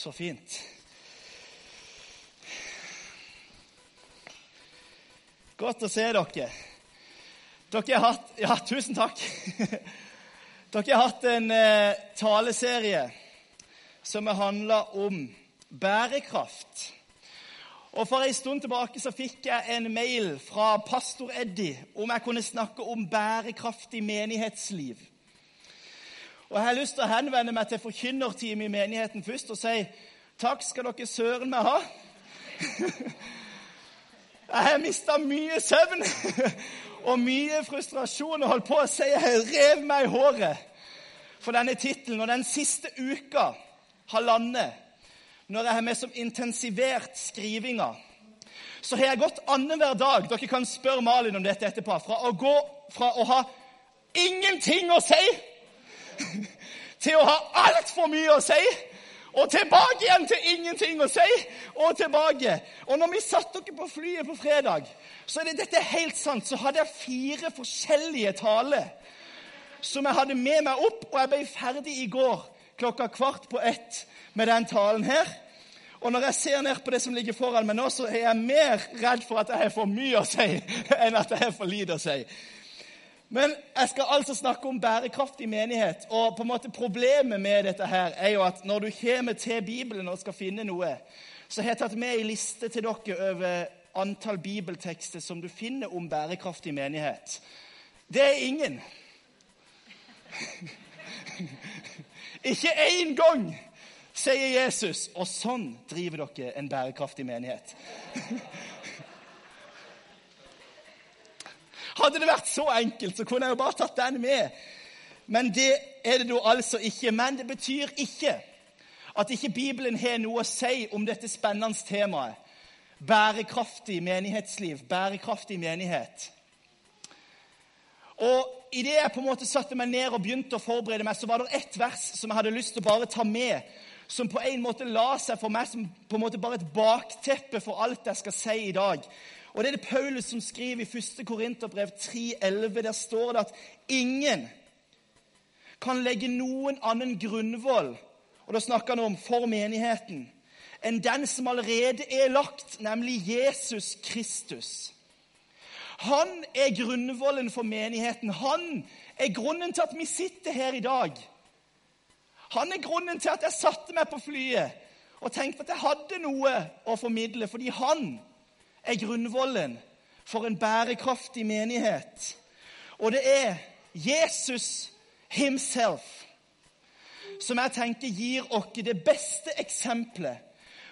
Så fint. Godt å se dere. Dere har hatt Ja, tusen takk. Dere har hatt en eh, taleserie som har handla om bærekraft. Og For en stund tilbake så fikk jeg en mail fra pastor Eddie om jeg kunne snakke om bærekraftig menighetsliv. Og Jeg har lyst til å henvende meg til forkynnerteamet i menigheten først og si takk skal dere søren meg ha. Jeg har mista mye søvn og mye frustrasjon og holdt på å si jeg rev meg i håret for denne tittelen. Og den siste uka, halvannet, når jeg har med som intensivert skrivinga, så har jeg gått annenhver dag Dere kan spørre Malin om dette etterpå. Fra å gå fra å ha ingenting å si til å ha altfor mye å si. Og tilbake igjen til ingenting å si. Og tilbake. Og når vi satt dere på flyet på fredag, så er det dette helt sant, så hadde jeg fire forskjellige taler som jeg hadde med meg opp, og jeg ble ferdig i går klokka kvart på ett med den talen her. Og når jeg ser ned på det som ligger foran meg nå, så er jeg mer redd for at jeg har for mye å si enn at jeg har for lite å si. Men jeg skal altså snakke om bærekraftig menighet. Og på en måte problemet med dette her er jo at når du kommer til Bibelen og skal finne noe, så har jeg tatt med ei liste til dere over antall bibeltekster som du finner om bærekraftig menighet. Det er ingen. Ikke én gang sier Jesus, og sånn driver dere en bærekraftig menighet. Hadde det vært så enkelt, så kunne jeg jo bare tatt den med. Men det er det da altså ikke. Men det betyr ikke at ikke Bibelen har noe å si om dette spennende temaet. Bærekraftig menighetsliv, bærekraftig menighet. Og Idet jeg på en måte satte meg ned og begynte å forberede meg, så var det ett vers som jeg hadde lyst til å bare ta med, som på en måte la seg for meg som på en måte bare et bakteppe for alt jeg skal si i dag. Og Det er det Paulus som skriver i 1. Korinterbrev 3,11. Der står det at ingen kan legge noen annen grunnvoll og da snakker han om for menigheten enn den som allerede er lagt, nemlig Jesus Kristus. Han er grunnvollen for menigheten. Han er grunnen til at vi sitter her i dag. Han er grunnen til at jeg satte meg på flyet og tenkte at jeg hadde noe å formidle, fordi han er grunnvollen for en bærekraftig menighet. Og det er Jesus himself som jeg tenker gir oss det beste eksempelet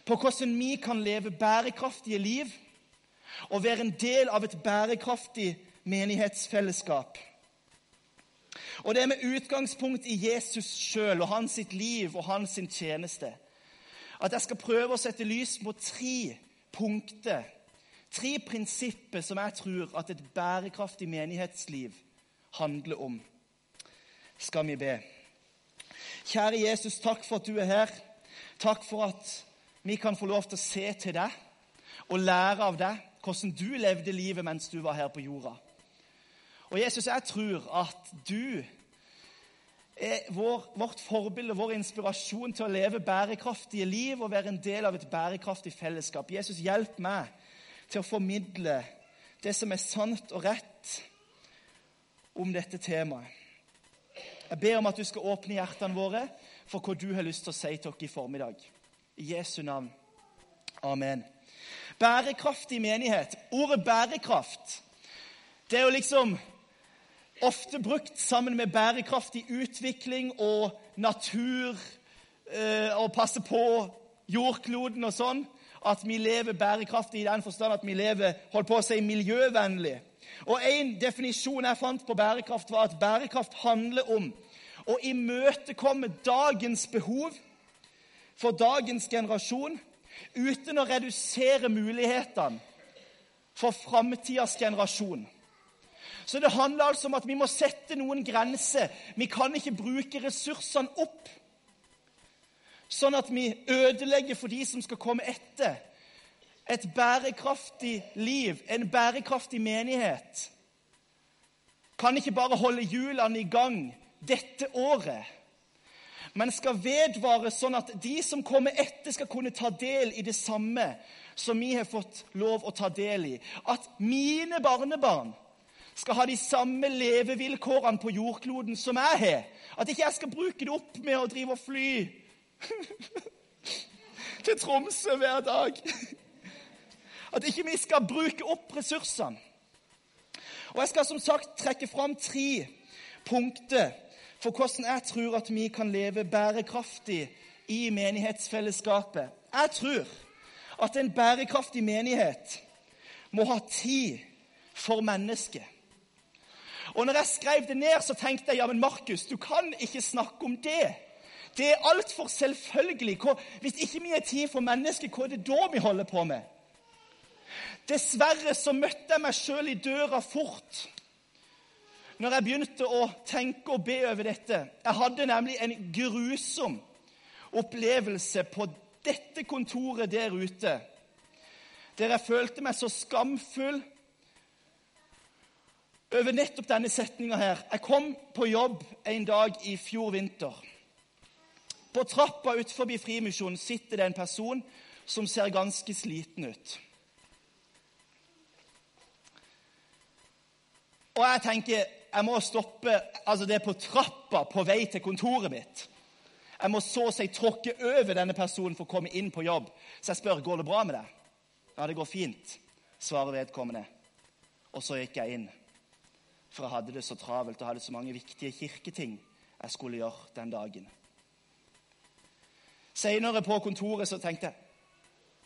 på hvordan vi kan leve bærekraftige liv og være en del av et bærekraftig menighetsfellesskap. Og Det er med utgangspunkt i Jesus sjøl og hans sitt liv og hans tjeneste at jeg skal prøve å sette lys på tre punkter Tre prinsipper som jeg tror at et bærekraftig menighetsliv handler om. Skal vi be. Kjære Jesus, takk for at du er her. Takk for at vi kan få lov til å se til deg og lære av deg hvordan du levde livet mens du var her på jorda. Og Jesus, jeg tror at du er vår, vårt forbilde, vår inspirasjon til å leve bærekraftige liv og være en del av et bærekraftig fellesskap. Jesus, hjelp meg til å formidle det som er sant og rett om dette temaet. Jeg ber om at du skal åpne hjertene våre for hva du har lyst til å si til oss i formiddag. I Jesu navn. Amen. Bærekraftig menighet. Ordet bærekraft det er jo liksom ofte brukt sammen med bærekraftig utvikling og natur eh, og passe på jordkloden og sånn at vi lever bærekraftig i den forstand at vi lever holdt på å si, miljøvennlig. Og En definisjon jeg fant på bærekraft, var at bærekraft handler om å imøtekomme dagens behov for dagens generasjon uten å redusere mulighetene for framtidas generasjon. Så det handler altså om at vi må sette noen grenser. Vi kan ikke bruke ressursene opp sånn at vi ødelegger for de som skal komme etter. Et bærekraftig liv, en bærekraftig menighet, kan ikke bare holde hjulene i gang dette året. men skal vedvare sånn at de som kommer etter, skal kunne ta del i det samme som vi har fått lov å ta del i. At mine barnebarn skal ha de samme levevilkårene på jordkloden som jeg har. At ikke jeg skal bruke det opp med å drive og fly til Tromsø hver dag. At ikke vi skal bruke opp ressursene. Og Jeg skal som sagt trekke fram tre punkter for hvordan jeg tror at vi kan leve bærekraftig i menighetsfellesskapet. Jeg tror at en bærekraftig menighet må ha tid for mennesket. Og når jeg skrev det ned, så tenkte jeg ja, men Markus, du kan ikke snakke om det. Det er altfor selvfølgelig. Hvis ikke vi har tid for mennesker, hva er det da vi holder på med? Dessverre så møtte jeg meg sjøl i døra fort når jeg begynte å tenke og be over dette. Jeg hadde nemlig en grusom opplevelse på dette kontoret der ute, der jeg følte meg så skamfull over nettopp denne setninga her. Jeg kom på jobb en dag i fjor vinter. På trappa utenfor Frimisjonen sitter det en person som ser ganske sliten ut. Og jeg tenker jeg må stoppe altså det er på trappa på vei til kontoret mitt. Jeg må så å si tråkke over denne personen for å komme inn på jobb. Så jeg spør går det bra med deg. Ja, det går fint, svarer vedkommende. Og så gikk jeg inn, for jeg hadde det så travelt og hadde så mange viktige kirketing jeg skulle gjøre den dagen. Senere på kontoret så tenkte jeg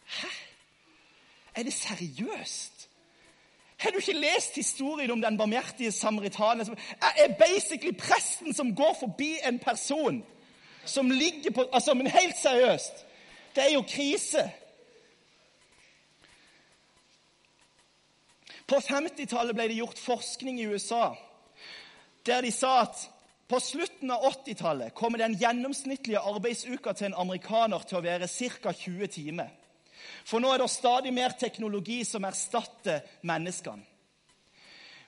Hæ? Er det seriøst? Har du ikke lest historien om den barmhjertige samaritaner? Jeg er basically presten som går forbi en person som ligger på altså, Men helt seriøst, det er jo krise. På 50-tallet ble det gjort forskning i USA der de sa at på slutten av 80-tallet kommer den gjennomsnittlige arbeidsuka til en amerikaner til å være ca. 20 timer. For nå er det stadig mer teknologi som erstatter menneskene.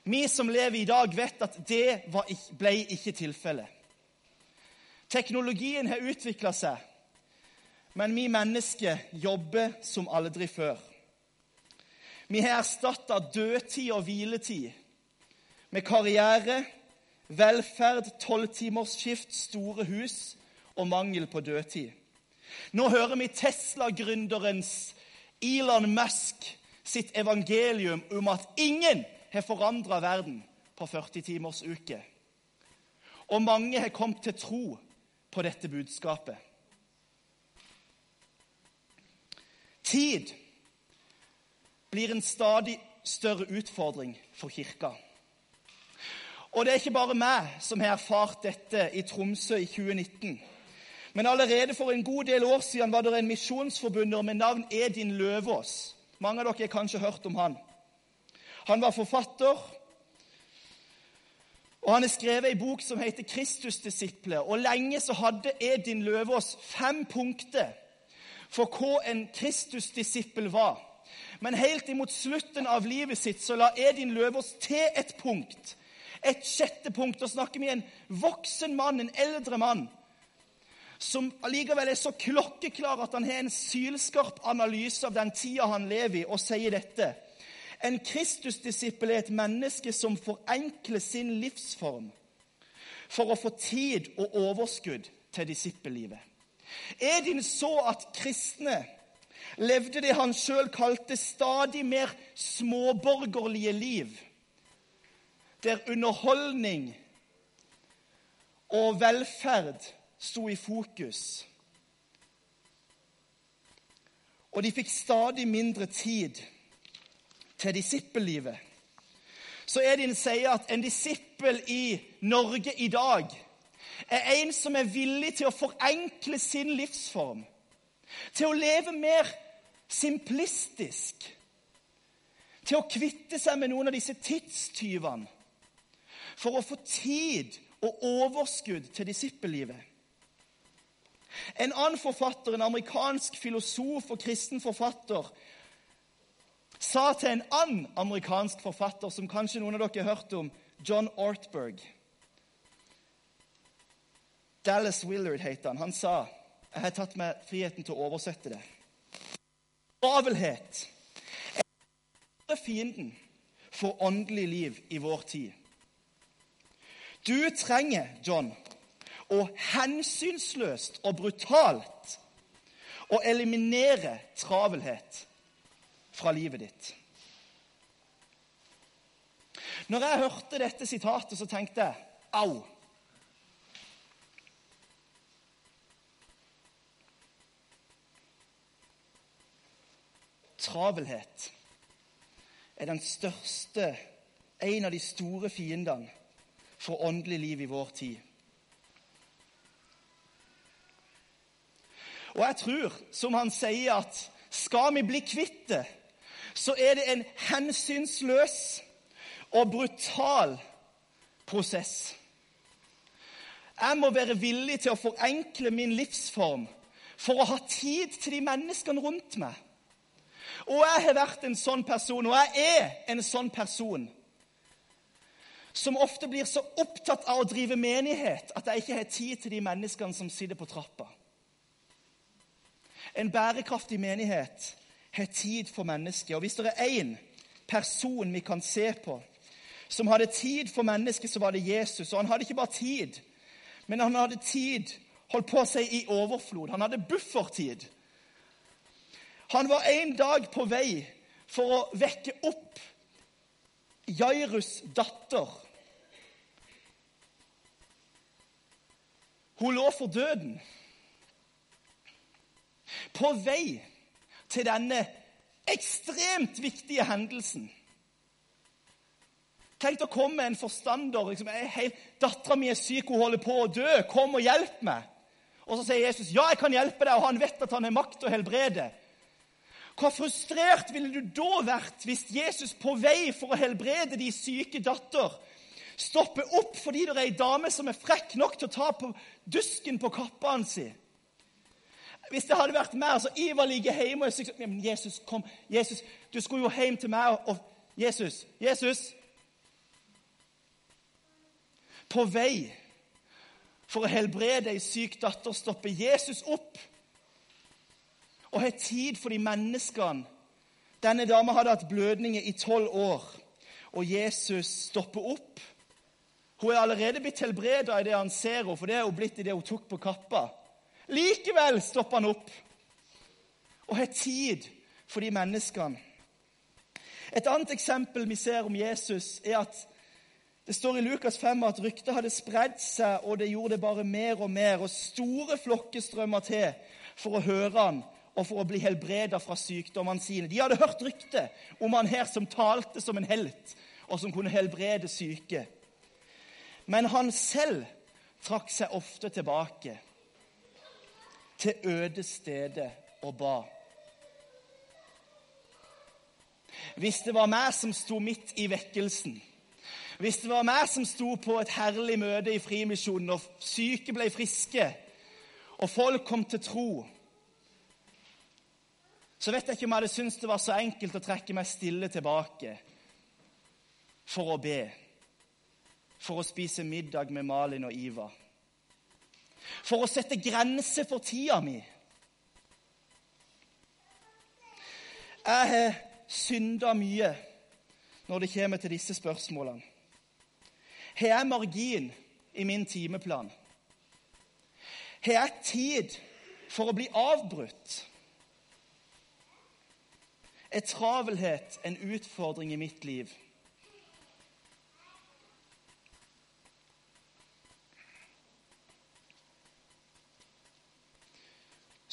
Vi som lever i dag, vet at det ble ikke tilfellet. Teknologien har utvikla seg, men vi mennesker jobber som aldri før. Vi har erstatta dødtid og hviletid med karriere, velferd, tolvtimersskift, store hus og mangel på dødtid. Nå hører vi Tesla-gründerens Elon Musk sitt evangelium om at ingen har forandra verden på 40 timers uke. Og mange har kommet til tro på dette budskapet. Tid blir en stadig større utfordring for kirka. Og det er ikke bare meg som har erfart dette i Tromsø i 2019. Men allerede for en god del år siden var det en misjonsforbunder med navn Edin Løvaas. Mange av dere har kanskje hørt om han. Han var forfatter, og han har skrevet en bok som heter 'Kristusdisiplet'. Og Lenge så hadde Edin Løvaas fem punkter for hva en Kristusdisippel var. Men helt imot slutten av livet sitt så la Edin Løvaas til et punkt. Et sjette punkt. Da snakker vi en voksen mann, en eldre mann, som allikevel er så klokkeklar at han har en sylskarp analyse av den tida han lever i, og sier dette. En Kristusdisippel er et menneske som forenkler sin livsform for å få tid og overskudd til disippellivet. Edin så at kristne levde det han sjøl kalte stadig mer småborgerlige liv, der underholdning og velferd sto i fokus. Og de fikk stadig mindre tid til disippellivet. Så Edin sier at en disippel i Norge i dag er en som er villig til å forenkle sin livsform. Til å leve mer simplistisk. Til å kvitte seg med noen av disse tidstyvene. For å få tid og overskudd til disippellivet. En annen forfatter, en amerikansk filosof og kristen forfatter, sa til en annen amerikansk forfatter, som kanskje noen av dere har hørt om, John Ortberg Dallas Willard heter han. Han sa Jeg har tatt meg friheten til å oversette det. Travelhet er fienden for åndelig liv i vår tid. Du trenger, John, å hensynsløst og brutalt å eliminere travelhet fra livet ditt. Når jeg hørte dette sitatet, så tenkte jeg au. Travelhet er den største, en av de store fiendene for åndelig liv i vår tid. Og jeg tror, som han sier, at skal vi bli kvitt det, så er det en hensynsløs og brutal prosess. Jeg må være villig til å forenkle min livsform for å ha tid til de menneskene rundt meg. Og jeg har vært en sånn person, og jeg er en sånn person som ofte blir så opptatt av å drive menighet at jeg ikke har tid til de menneskene som sitter på trappa. En bærekraftig menighet har tid for mennesket. Og hvis det er én person vi kan se på som hadde tid for mennesket, så var det Jesus. Og han hadde ikke bare tid, men han hadde tid holdt på si i overflod. Han hadde buffertid. Han var en dag på vei for å vekke opp Jairus' datter. Hun lå for døden. På vei til denne ekstremt viktige hendelsen. Tenk å komme med en forstander. Liksom, 'Dattera mi er syk, hun holder på å dø. Kom og hjelp meg.' Og så sier Jesus, 'Ja, jeg kan hjelpe deg.' Og han vet at han har makt til å helbrede. Hvor frustrert ville du da vært hvis Jesus på vei for å helbrede de syke datter stopper opp fordi det er ei dame som er frekk nok til å ta på dusken på kappa si. Hvis det hadde vært meg altså Ivar ligger hjemme og jeg syk. men Jesus, kom, Jesus, du skulle jo hjem til meg. og Jesus, Jesus På vei for å helbrede ei syk datter stopper Jesus opp og har tid for de menneskene. Denne dama hadde hatt blødninger i tolv år, og Jesus stopper opp. Hun er allerede blitt helbreda i det han ser henne, for det er hun blitt i det hun tok på kappa. Likevel stopper han opp og har tid for de menneskene. Et annet eksempel vi ser om Jesus, er at det står i Lukas 5 at ryktet hadde spredd seg, og det gjorde det bare mer og mer. Og store flokker strømmer til for å høre han og for å bli helbreda fra sykdommene sine. De hadde hørt ryktet om han her som talte som en helt, og som kunne helbrede syke. Men han selv trakk seg ofte tilbake til øde steder og ba. Hvis det var meg som sto midt i vekkelsen, hvis det var meg som sto på et herlig møte i Frimisjonen, og syke ble friske, og folk kom til tro så vet jeg ikke om jeg hadde syntes det var så enkelt å trekke meg stille tilbake for å be. For å spise middag med Malin og Iva. For å sette grenser for tida mi. Jeg har synda mye når det kommer til disse spørsmålene. Har jeg margin i min timeplan? Har jeg tid for å bli avbrutt? Er travelhet en utfordring i mitt liv?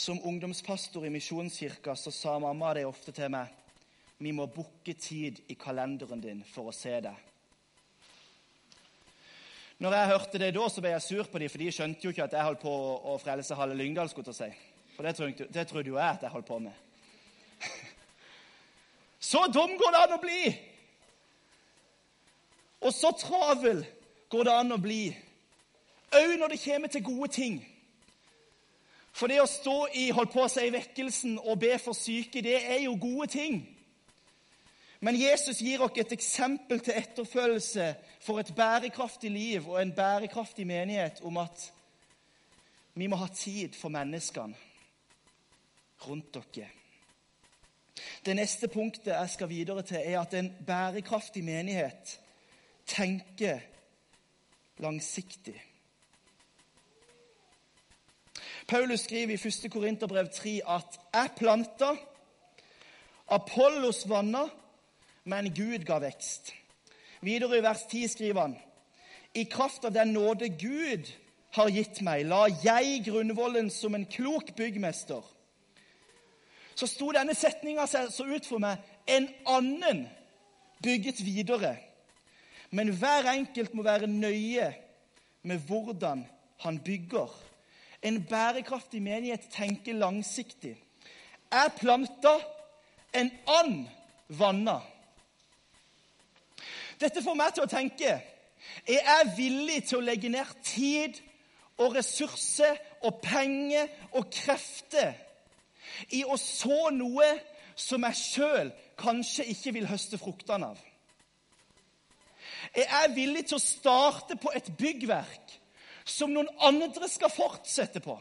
Som ungdomspastor i Misjonskirka så sa mamma det ofte til meg vi må booke tid i kalenderen din for å se deg. Når jeg hørte det da, så ble jeg sur på dem, for de skjønte jo ikke at jeg holdt på å frelse halve Lyngdal. skulle jeg si. For det trodde, det trodde jo jeg at jeg holdt på med. Så dum går det an å bli! Og så travel går det an å bli, òg når det kommer til gode ting. For det å stå i holdt på å si, vekkelsen og be for syke, det er jo gode ting. Men Jesus gir oss et eksempel til etterfølgelse for et bærekraftig liv og en bærekraftig menighet om at Vi må ha tid for menneskene rundt dere. Det neste punktet jeg skal videre til, er at en bærekraftig menighet tenker langsiktig. Paulus skriver i 1. Korinterbrev 3 at 'jeg planta, Apollos vanna, men Gud ga vekst'. Videre i vers 10 skriver han i kraft av den nåde Gud har gitt meg, la jeg grunnvollen som en klok byggmester. Så sto denne setninga så ut for meg. En annen bygget videre. Men hver enkelt må være nøye med hvordan han bygger. En bærekraftig menighet tenker langsiktig. Jeg planta, en and vanna. Dette får meg til å tenke er jeg villig til å legge ned tid og ressurser og penger og krefter i å så noe som jeg sjøl kanskje ikke vil høste fruktene av? Er jeg villig til å starte på et byggverk som noen andre skal fortsette på?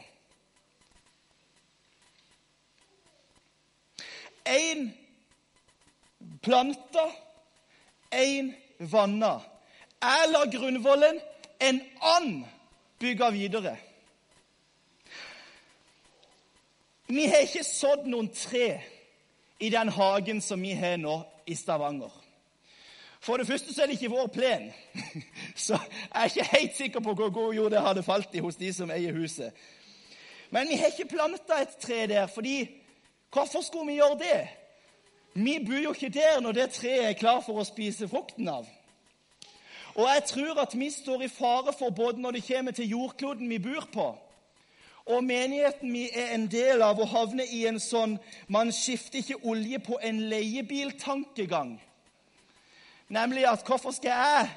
Én planta, én vanna. Jeg la grunnvollen, en and bygga videre. Vi har ikke sådd noen tre i den hagen som vi har nå i Stavanger. For det første så er det ikke vår plen, så jeg er ikke helt sikker på hvor god jord det hadde falt i hos de som eier huset. Men vi har ikke planta et tre der, fordi hvorfor skulle vi gjøre det? Vi bor jo ikke der når det treet er klar for å spise frukten av. Og jeg tror at vi står i fare for, både når det kommer til jordkloden vi bor på, og menigheten vi er en del av, å havne i en sånn 'man skifter ikke olje på en leiebil'-tankegang. Nemlig at 'hvorfor skal jeg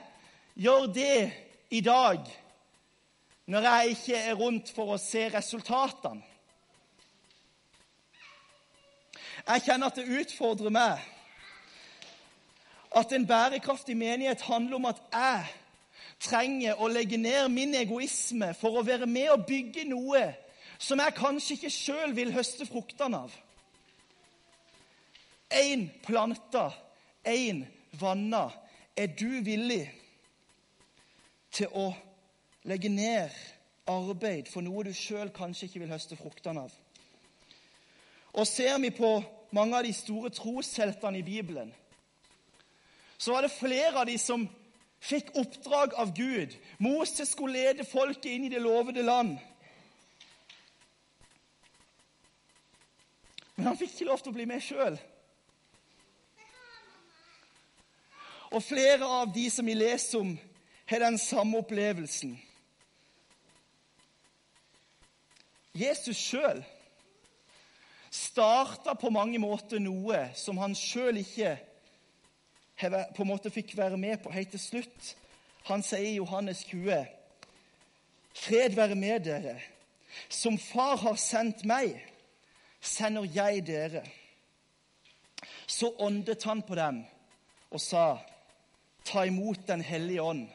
gjøre det i dag', når jeg ikke er rundt for å se resultatene? Jeg kjenner at det utfordrer meg at en bærekraftig menighet handler om at jeg trenger å legge ned min egoisme for å være med og bygge noe som jeg kanskje ikke sjøl vil høste fruktene av. Én planta, én vanna. Er du villig til å legge ned arbeid for noe du sjøl kanskje ikke vil høste fruktene av? Og ser vi på mange av de store trosheltene i Bibelen, så var det flere av de som fikk oppdrag av Gud. Moses skulle lede folket inn i det lovede land. Men han fikk ikke lov til å bli med sjøl. Og flere av de som vi leser om, har den samme opplevelsen. Jesus sjøl starta på mange måter noe som han sjøl ikke på en måte fikk være med på helt til slutt. Han sier i Johannes 20.: Fred være med dere. Som Far har sendt meg, sender jeg dere. Så åndet han på dem og sa, ta imot Den hellige ånd.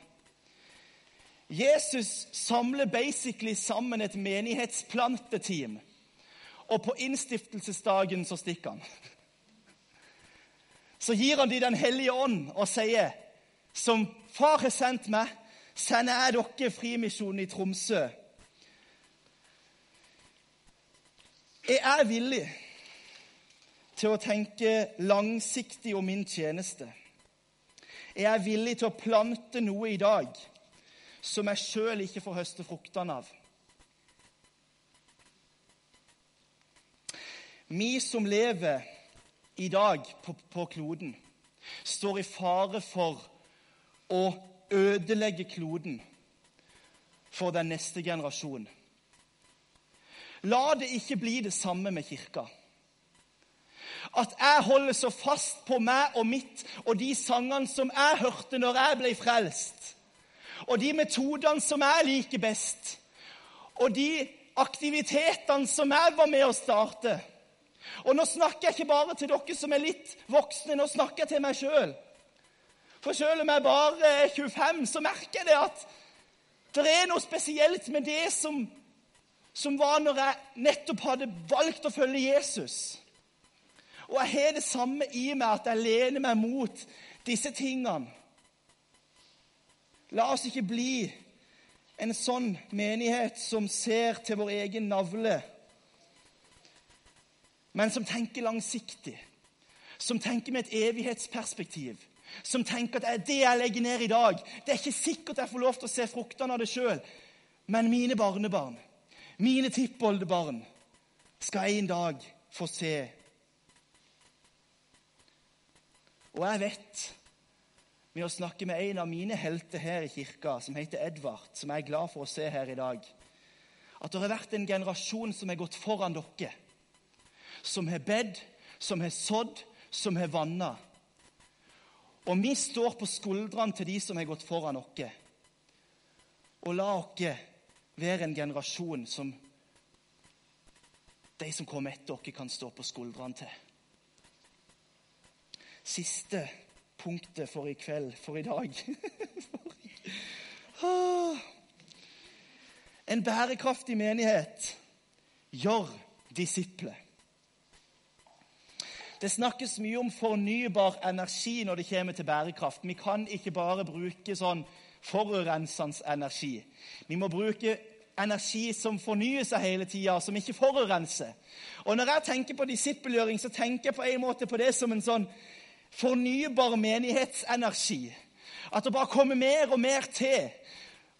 Jesus samler basically sammen et menighetsplanteteam. Og på innstiftelsesdagen så stikker han så gir han dem Den hellige ånd og sier, som far har sendt meg, sender jeg dere Frimisjonen i Tromsø. Jeg Er villig til å tenke langsiktig om min tjeneste? Er jeg villig til å plante noe i dag som jeg sjøl ikke får høste fruktene av? Vi som lever i dag på, på kloden står i fare for å ødelegge kloden for den neste generasjon. La det ikke bli det samme med kirka. At jeg holder så fast på meg og mitt og de sangene som jeg hørte når jeg ble frelst. Og de metodene som jeg liker best. Og de aktivitetene som jeg var med å starte. Og nå snakker jeg ikke bare til dere som er litt voksne, nå snakker jeg til meg sjøl. For selv om jeg bare er 25, så merker jeg det at det er noe spesielt med det som, som var når jeg nettopp hadde valgt å følge Jesus. Og jeg har det samme i meg, at jeg lener meg mot disse tingene. La oss ikke bli en sånn menighet som ser til vår egen navle, men som tenker langsiktig, som tenker med et evighetsperspektiv, som tenker at det jeg legger ned i dag, det er ikke sikkert jeg får lov til å se fruktene av det sjøl, men mine barnebarn, mine tippoldebarn, skal en dag få se. Og jeg vet, med å snakke med en av mine helter her i kirka, som heter Edvard, som jeg er glad for å se her i dag, at det har vært en generasjon som har gått foran dere. Som har bedt, som har sådd, som har vanna. Og vi står på skuldrene til de som har gått foran oss. Og la oss være en generasjon som de som kommer etter oss, kan stå på skuldrene til. Siste punktet for i kveld, for i dag En bærekraftig menighet gjør disipler. Det snakkes mye om fornybar energi når det kommer til bærekraft. Vi kan ikke bare bruke sånn forurensende energi. Vi må bruke energi som fornyer seg hele tida, som ikke forurenser. Og Når jeg tenker på disippelgjøring, så tenker jeg på en måte på det som en sånn fornybar menighetsenergi. At det bare kommer mer og mer til.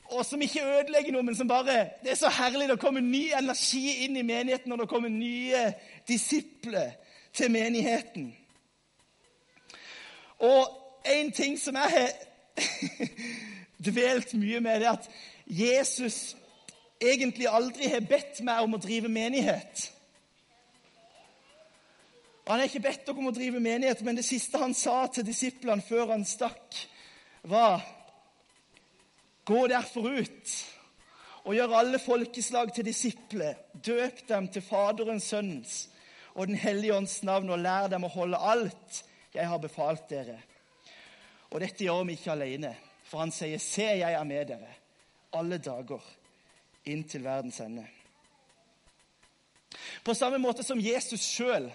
Og som ikke ødelegger noe, men som bare Det er så herlig. Det kommer ny energi inn i menigheten og det kommer nye disipler til menigheten. Og en ting som jeg har dvelt mye med, det er at Jesus egentlig aldri har bedt meg om å drive menighet. Han har ikke bedt dere om å drive menighet, men det siste han sa til disiplene før han stakk, var Gå derfor ut og gjør alle folkeslag til disipler. Døp dem til Faderens, Sønnens og Den hellige ånds navn, og lær dem å holde alt jeg har befalt dere. Og dette gjør vi ikke alene, for han sier, Se, jeg er med dere alle dager inn til verdens ende. På samme måte som Jesus sjøl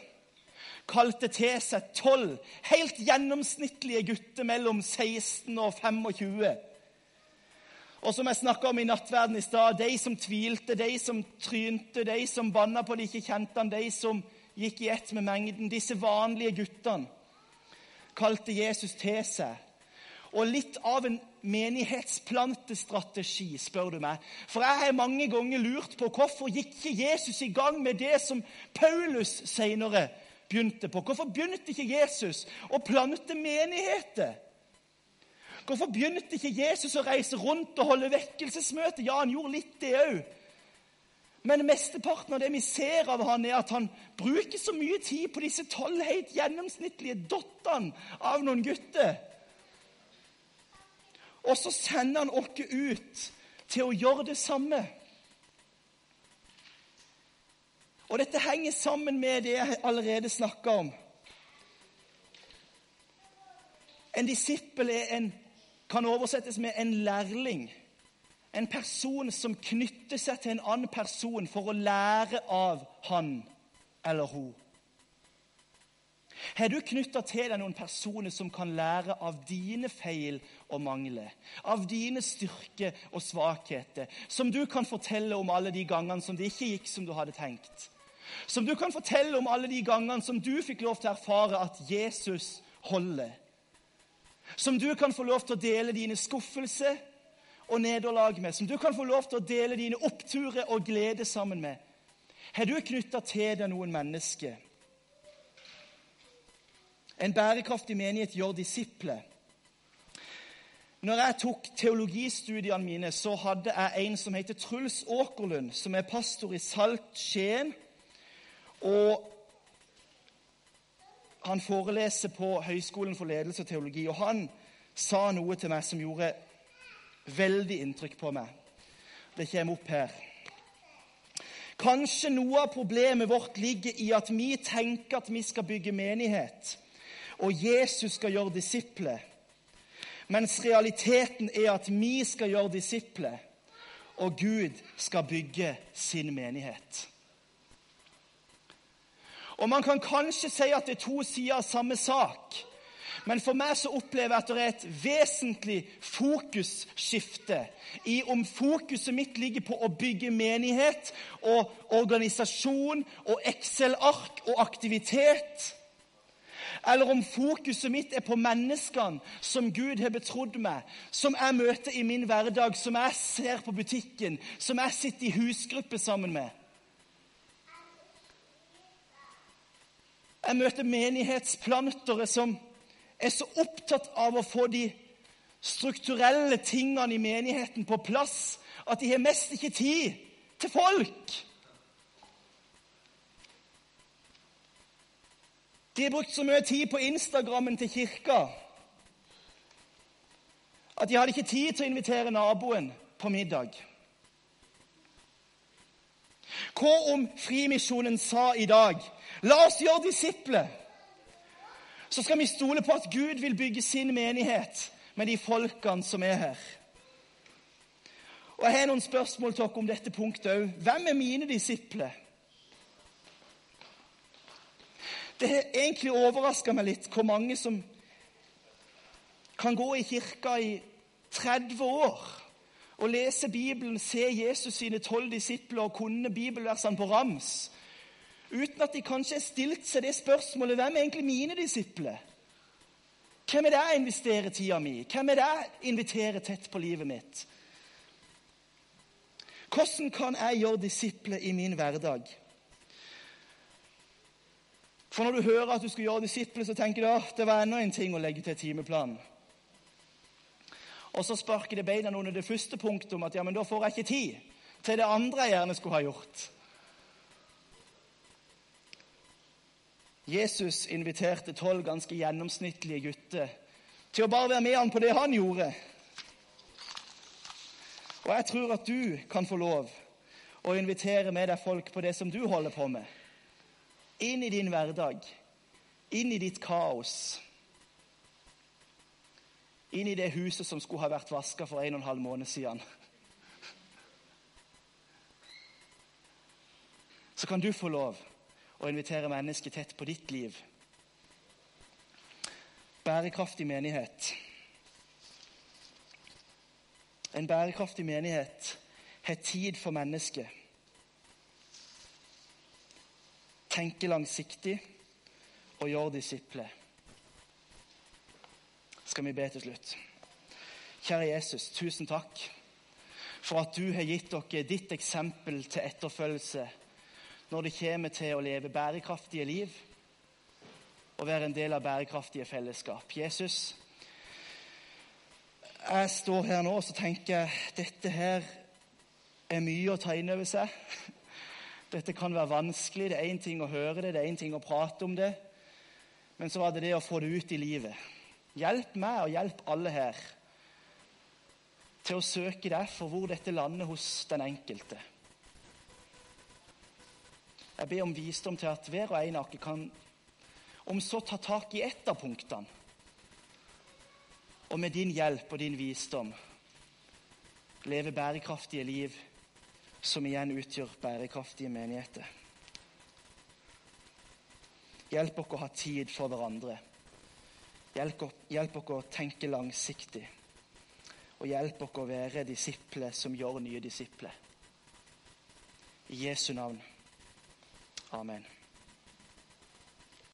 kalte til seg tolv helt gjennomsnittlige gutter mellom 16 og 25. Og som jeg snakka om i nattverden i stad, de som tvilte, de som trynte, de som banna på de ikke kjente han, de som gikk i ett med mengden, disse vanlige guttene, kalte Jesus til seg. Og litt av en menighetsplantestrategi, spør du meg. For jeg har mange ganger lurt på hvorfor gikk ikke Jesus i gang med det som Paulus senere begynte på? Hvorfor begynte ikke Jesus å plante menigheter? Hvorfor begynte ikke Jesus å reise rundt og holde vekkelsesmøte? Ja, han gjorde litt det òg. Men mesteparten av det vi ser av han er at han bruker så mye tid på disse tolv helt gjennomsnittlige dottene av noen gutter. Og så sender han oss ut til å gjøre det samme. Og dette henger sammen med det jeg allerede snakka om. En disippel en, kan oversettes med en lærling. En person som knytter seg til en annen person for å lære av han eller hun. Har du knytta til deg noen personer som kan lære av dine feil og mangler? Av dine styrker og svakheter? Som du kan fortelle om alle de gangene som det ikke gikk som du hadde tenkt? Som du kan fortelle om alle de gangene som du fikk lov til å erfare at Jesus holder. Som du kan få lov til å dele dine skuffelser og nederlag med. Som du kan få lov til å dele dine oppturer og glede sammen med. Har du knytta til deg noen mennesker? En bærekraftig menighet gjør disipler. Når jeg tok teologistudiene mine, så hadde jeg en som heter Truls Åkerlund, som er pastor i Salt Skien. Og han foreleser på Høgskolen for ledelse og teologi, og han sa noe til meg som gjorde veldig inntrykk på meg. Det kommer opp her. Kanskje noe av problemet vårt ligger i at vi tenker at vi skal bygge menighet, og Jesus skal gjøre disipler, mens realiteten er at vi skal gjøre disipler, og Gud skal bygge sin menighet. Og Man kan kanskje si at det er to sider av samme sak. Men for meg så opplever jeg at det er et vesentlig fokusskifte i om fokuset mitt ligger på å bygge menighet og organisasjon og Excel-ark og aktivitet, eller om fokuset mitt er på menneskene som Gud har betrodd meg, som jeg møter i min hverdag, som jeg ser på butikken, som jeg sitter i husgruppe sammen med. Jeg møter menighetsplantere som er så opptatt av å få de strukturelle tingene i menigheten på plass at de har mest ikke tid til folk. De har brukt så mye tid på Instagrammen til kirka at de hadde ikke tid til å invitere naboen på middag. Hva om Frimisjonen sa i dag La oss gjøre disipler. Så skal vi stole på at Gud vil bygge sin menighet med de folkene som er her. Og Jeg har noen spørsmål til dere om dette punktet òg. Hvem er mine disipler? Det har egentlig overraska meg litt hvor mange som kan gå i kirka i 30 år og lese Bibelen, se Jesus sine tolv disipler og kunne bibelversene på rams uten at de kanskje har stilt seg det spørsmålet hvem er egentlig mine disipler? Hvem er det jeg investerer tida mi Hvem er det jeg inviterer tett på livet mitt? Hvordan kan jeg gjøre disipler i min hverdag? For Når du hører at du skal gjøre disipler, så tenker du at det var enda en ting å legge til timeplanen. Og så sparker det beina under det første punktet om at ja, men da får jeg ikke tid til det andre jeg gjerne skulle ha gjort. Jesus inviterte tolv ganske gjennomsnittlige gutter til å bare være med han på det han gjorde. Og jeg tror at du kan få lov å invitere med deg folk på det som du holder på med. Inn i din hverdag, inn i ditt kaos. Inn i det huset som skulle ha vært vaska for en og en halv måned siden. Så kan du få lov å invitere mennesker tett på ditt liv. Bærekraftig menighet. En bærekraftig menighet har tid for mennesket. Tenker langsiktig og gjør disipler. Skal vi be til slutt. Kjære Jesus, tusen takk for at du har gitt dere ditt eksempel til etterfølgelse når det kommer til å leve bærekraftige liv og være en del av bærekraftige fellesskap. Jesus, jeg står her nå og så tenker jeg dette her er mye å ta inn over seg. Dette kan være vanskelig. Det er én ting å høre det, det er én ting å prate om det. Men så var det det å få det ut i livet. Hjelp meg og hjelp alle her til å søke deg for hvor dette lander hos den enkelte. Jeg ber om visdom til at hver og en av dere kan om så ta tak i ett av punktene. Og med din hjelp og din visdom leve bærekraftige liv som igjen utgjør bærekraftige menigheter. Hjelp oss å ha tid for hverandre. Hjelp, hjelp oss å tenke langsiktig. Og hjelp oss å være disipler som gjør nye disipler. I Jesu navn. Amen.